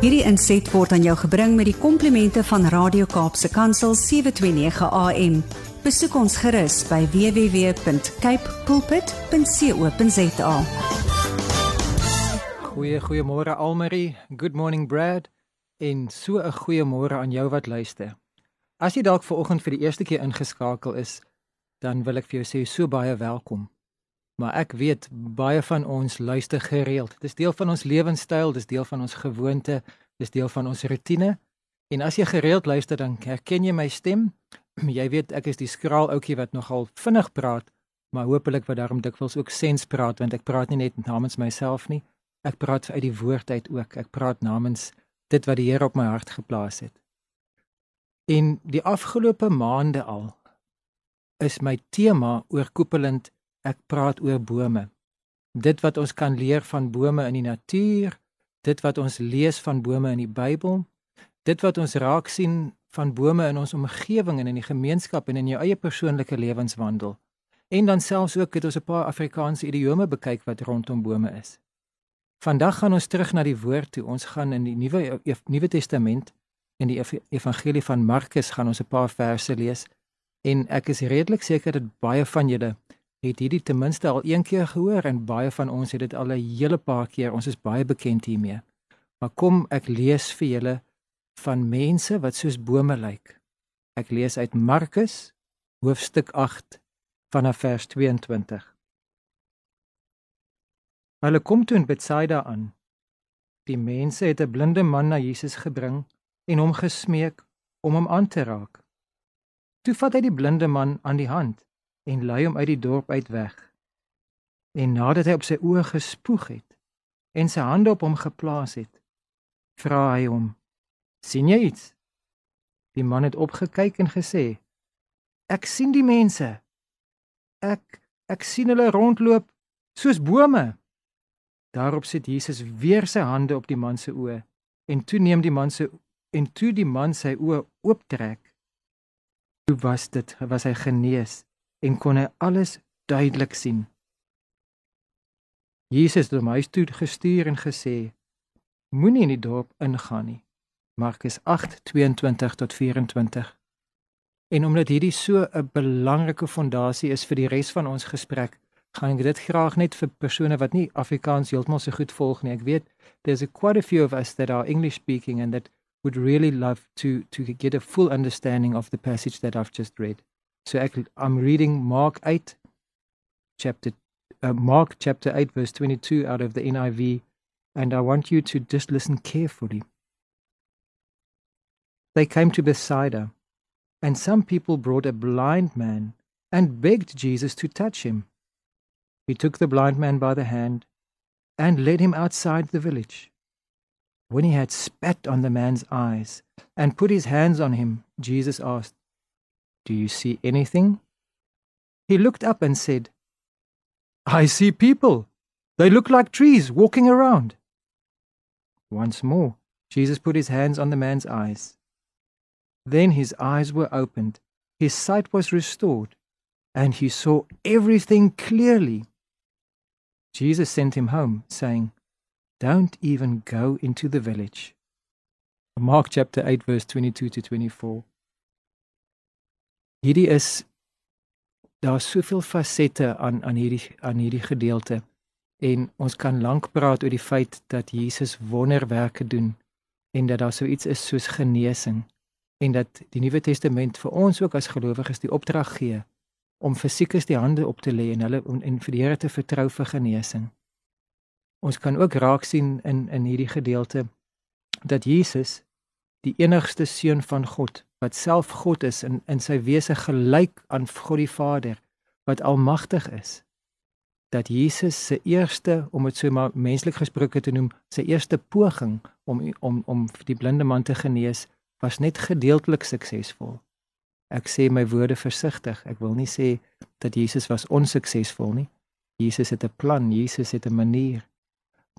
Hierdie inset word aan jou gebring met die komplimente van Radio Kaapse Kansel 729 AM. Besoek ons gerus by www.cape pulpit.co.za. Goeie goeiemôre Almarie. Good morning Brad. En so 'n goeiemôre aan jou wat luister. As jy dalk ver oggend vir die eerste keer ingeskakel is, dan wil ek vir jou sê so baie welkom maar ek weet baie van ons luister gereeld. Dis deel van ons lewenstyl, dis deel van ons gewoonte, dis deel van ons rotine. En as jy gereeld luister dan herken jy my stem. Jy weet ek is die skraal ouetjie wat nogal vinnig praat, maar hopelik wat daarom dikwels ook sens praat want ek praat nie net namens myself nie. Ek praat uit die woord uit ook. Ek praat namens dit wat die Here op my hart geplaas het. In die afgelope maande al is my tema oorkoepelend ek praat oor bome. Dit wat ons kan leer van bome in die natuur, dit wat ons lees van bome in die Bybel, dit wat ons raak sien van bome in ons omgewing en in die gemeenskap en in jou eie persoonlike lewenswandel. En dan selfs ook het ons 'n paar Afrikaanse idiome bekyk wat rondom bome is. Vandag gaan ons terug na die woord toe. Ons gaan in die Nuwe Nuwe Testament in die Evangelie van Markus gaan ons 'n paar verse lees en ek is redelik seker dat baie van julle het hierdie ten minste al een keer gehoor en baie van ons het dit al 'n hele paar keer. Ons is baie bekend hiermee. Maar kom ek lees vir julle van mense wat soos bome lyk. Ek lees uit Markus hoofstuk 8 vanaf vers 22. Hulle kom toe in Betsaida aan. Die mense het 'n blinde man na Jesus gebring en hom gesmeek om hom aan te raak. Toe vat hy die blinde man aan die hand en lei hom uit die dorp uit weg. En nadat hy op sy oë gespoeg het en sy hande op hom geplaas het, vra hy hom: "Sien jy iets?" Die man het opgekyk en gesê: "Ek sien die mense. Ek ek sien hulle rondloop soos bome." Daarop sit Jesus weer sy hande op die man se oë en toe neem die man se en toe die man sy oë ooptrek. Toe was dit was hy genees en kon hy alles duidelik sien. Jesus het hom huis toe gestuur en gesê: Moenie in die dorp ingaan nie. Markus 8:22 tot 24. En omdat hierdie so 'n belangrike fondasie is vir die res van ons gesprek, gaan ek dit graag net vir persone wat nie Afrikaans heeltemal so goed volg nie. Ek weet there's a quite a few of us that are English speaking and that would really love to to get a full understanding of the passage that I've just read. So I'm reading Mark 8 chapter uh, Mark chapter 8 verse 22 out of the NIV and I want you to just listen carefully. They came to Bethsaida and some people brought a blind man and begged Jesus to touch him. He took the blind man by the hand and led him outside the village. When he had spat on the man's eyes and put his hands on him, Jesus asked, do you see anything? He looked up and said, I see people. They look like trees walking around. Once more, Jesus put his hands on the man's eyes. Then his eyes were opened, his sight was restored, and he saw everything clearly. Jesus sent him home, saying, Don't even go into the village. Mark chapter 8, verse 22 to 24. Hierdie is daar's soveel fasette aan aan hierdie aan hierdie gedeelte en ons kan lank praat oor die feit dat Jesus wonderwerke doen en dat daar so iets is soos genesing en dat die Nuwe Testament vir ons ook as gelowiges die opdrag gee om fisiekes die hande op te lê en hulle en vir die Here te vertrou vir genesing. Ons kan ook raak sien in in hierdie gedeelte dat Jesus die enigste seun van God wat self God is in in sy wese gelyk aan God die Vader wat almagtig is dat Jesus se eerste om dit so maar menslik gesproke te noem sy eerste poging om om om die blinde man te genees was net gedeeltelik suksesvol. Ek sê my woorde versigtig. Ek wil nie sê dat Jesus was onsuksesvol nie. Jesus het 'n plan, Jesus het 'n manier.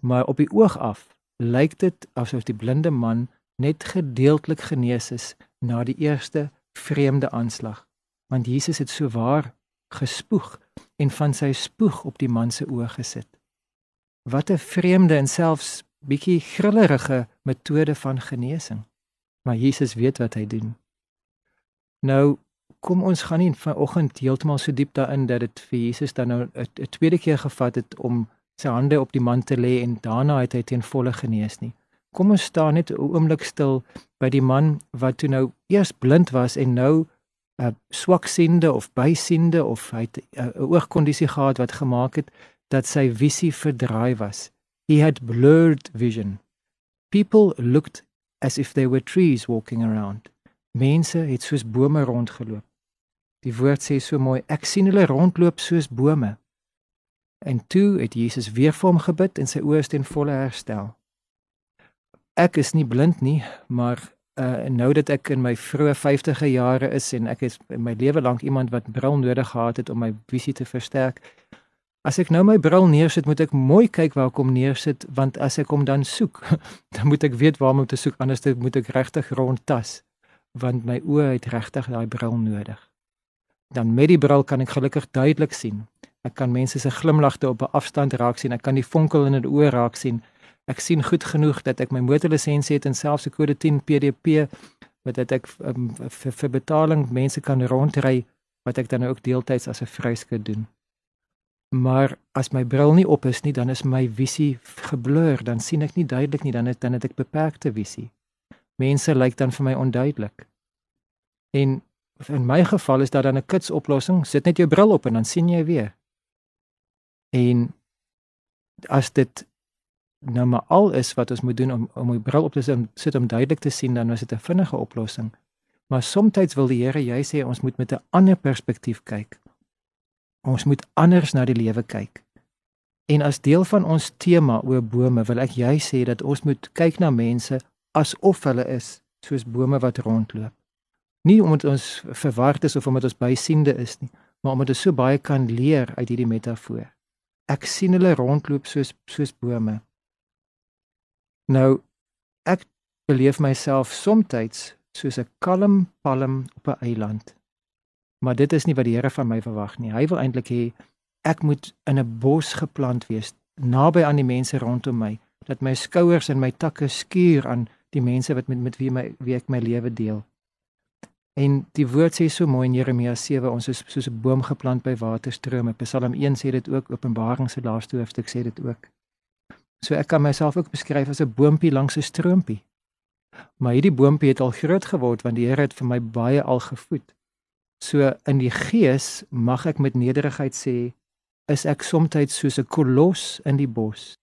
Maar op die oog af lyk dit asof die blinde man net gedeeltelik genees is na die eerste vreemde aanslag want Jesus het so waar gespoeg en van sy spoeg op die man se oë gesit wat 'n vreemde en selfs bietjie grillerige metode van genesing. Maar Jesus weet wat hy doen. Nou kom ons gaan nie vanoggend heeltemal so diep daarin dat dit vir Jesus dan nou 'n tweede keer gevat het om sy hande op die man te lê en daarna het hy ten volle genees nie. Kom ons staan net 'n oomblik stil by die man wat toe nou eers blind was en nou uh, swaksiende of bysiende of hy het 'n uh, oogkondisie gehad wat gemaak het dat sy visie verdraai was. He had blurred vision. People looked as if they were trees walking around. Mense het soos bome rondgeloop. Die woord sê so mooi, ek sien hulle rondloop soos bome. En toe het Jesus weer vir hom gebid en sy oë is ten volle herstel ek is nie blind nie, maar uh nou dat ek in my vroeë 50e jare is en ek is in my lewe lank iemand wat bril nodig gehad het om my visie te versterk. As ek nou my bril neersit, moet ek mooi kyk waar ek hom neersit want as ek hom dan soek, dan moet ek weet waar om te soek anders moet ek regtig rondtas want my oë het regtig daai bril nodig. Dan met die bril kan ek gelukkig duidelik sien. Ek kan mense se glimlagte op 'n afstand raak sien. Ek kan die vonkel in hulle oë raak sien ek sien goed genoeg dat ek my motorlisensie het en selfs 'n kode 10 PDP wat dat ek um, vir, vir betaling mense kan rondry wat ek dan ook deeltyds as 'n vryskut doen. Maar as my bril nie op is nie, dan is my visie geblur, dan sien ek nie duidelik nie, dan het dan het ek beperkte visie. Mense lyk dan vir my onduidelik. En in my geval is daar dan 'n kits oplossing, sit net jou bril op en dan sien jy weer. En as dit nou maar al is wat ons moet doen om om die bril op te sit om duidelik te sien dan is dit 'n vinnige oplossing. Maar soms wil die Here jy sê ons moet met 'n ander perspektief kyk. Ons moet anders na die lewe kyk. En as deel van ons tema oor bome wil ek jy sê dat ons moet kyk na mense asof hulle is soos bome wat rondloop. Nie omdat ons verward is of omdat ons bysiende is nie, maar omdat ons so baie kan leer uit hierdie metafoor. Ek sien hulle rondloop soos soos bome. Nou ek beleef myself soms soos 'n kalm palm op 'n eiland. Maar dit is nie wat die Here van my verwag nie. Hy wil eintlik hê ek moet in 'n bos geplant wees, naby aan die mense rondom my, dat my skouers en my takke skuur aan die mense wat met met wie my wie ek my lewe deel. En die woord sê so mooi in Jeremia 7, ons is soos 'n boom geplant by waterstrome. Psalm 1 sê dit ook, Openbaring se laaste hoofstuk sê dit ook. So ek kan myself ook beskryf as 'n boontjie langs 'n stroompie. Maar hierdie boontjie het al groot geword want die Here het vir my baie al gevoed. So in die gees mag ek met nederigheid sê is ek soms soos 'n kolos in die bos.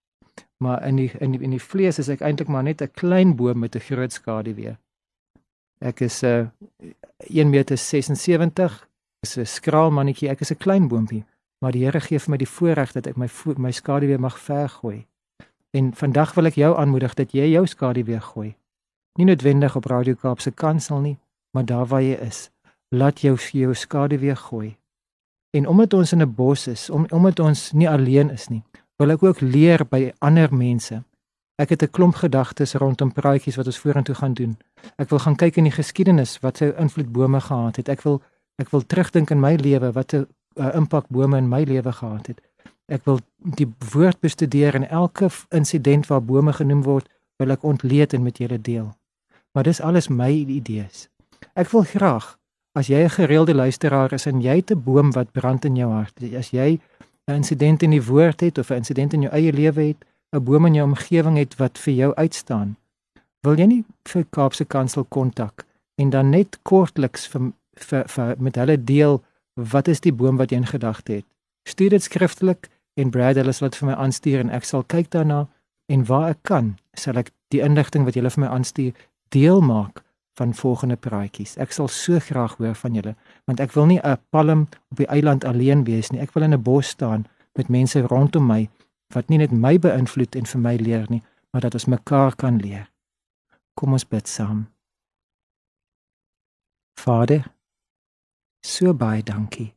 Maar in die in die, in die vlees is ek eintlik maar net 'n klein boom met 'n groot skaduwee. Ek is 'n uh, 1 meter 76, is 'n skraal mannetjie, ek is 'n klein boontjie, maar die Here gee vir my die voorreg dat ek my my skaduwee mag vergooi. En vandag wil ek jou aanmoedig dat jy jou skadu weer gooi. Nie noodwendig op Radio Kaap se kansel nie, maar daar waar jy is, laat jou jou skadu weer gooi. En omdat ons in 'n bos is, om, omdat ons nie alleen is nie, wil ek ook leer by ander mense. Ek het 'n klomp gedagtes rondom praatjies wat ons vorentoe gaan doen. Ek wil gaan kyk in die geskiedenis wat sy invloed bome gehad het. Ek wil ek wil terugdink in my lewe wat 'n uh, impak bome in my lewe gehad het. Ek wil die woord bestudeer en elke insident waar bome genoem word, wil ek ontleed en met julle deel. Maar dis alles my idees. Ek wil graag as jy 'n gereelde luisteraar is en jy 'n boom wat brand in jou hart, as jy 'n insident in die woord het of 'n insident in jou eie lewe het, 'n boom in jou omgewing het wat vir jou uitstaan, wil jy nie vir Kaapse Kansel kontak en dan net kortliks vir, vir, vir met hulle deel wat is die boom wat jy in gedagte het? Stuur dit skriftelik en Brad hulle sal dit vir my aanstuur en ek sal kyk daarna en waar ek kan sal ek die inligting wat julle vir my aanstuur deel maak van volgende praatjies. Ek sal so graag hoor van julle want ek wil nie 'n palm op die eiland alleen wees nie. Ek wil in 'n bos staan met mense rondom my wat nie net my beïnvloed en vir my leer nie, maar dat ons mekaar kan leer. Kom ons bid saam. Vader, so baie dankie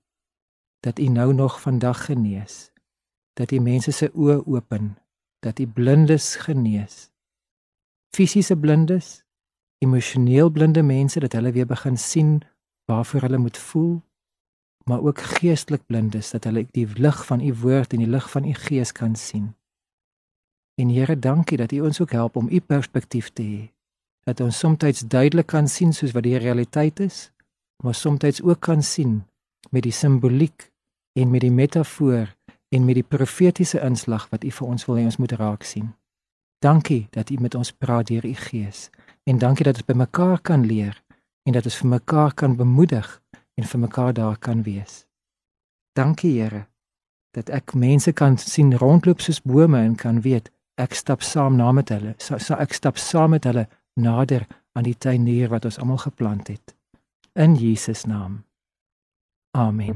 dat U nou nog vandag genees dat die mense se oë open, dat die blindes genees. Fisiese blindes, emosioneel blinde mense dat hulle weer begin sien waarvoor hulle moet voel, maar ook geestelik blindes dat hulle die lig van u woord en die lig van u gees kan sien. En Here, dankie dat U ons ook help om U perspektief te hê. Dat ons soms duidelik kan sien soos wat die realiteit is, maar soms ook kan sien met die simboliek en met die metafoor en met die profetiese inslag wat U vir ons wil hê ons moet raak sien. Dankie dat U met ons praat deur U Gees en dankie dat ons by mekaar kan leer en dat ons vir mekaar kan bemoedig en vir mekaar daar kan wees. Dankie Here dat ek mense kan sien rondloop soos bome en kan weet ek stap saam na met hulle. So, so ek stap saam met hulle nader aan die tuinier wat ons almal geplant het. In Jesus naam. Amen.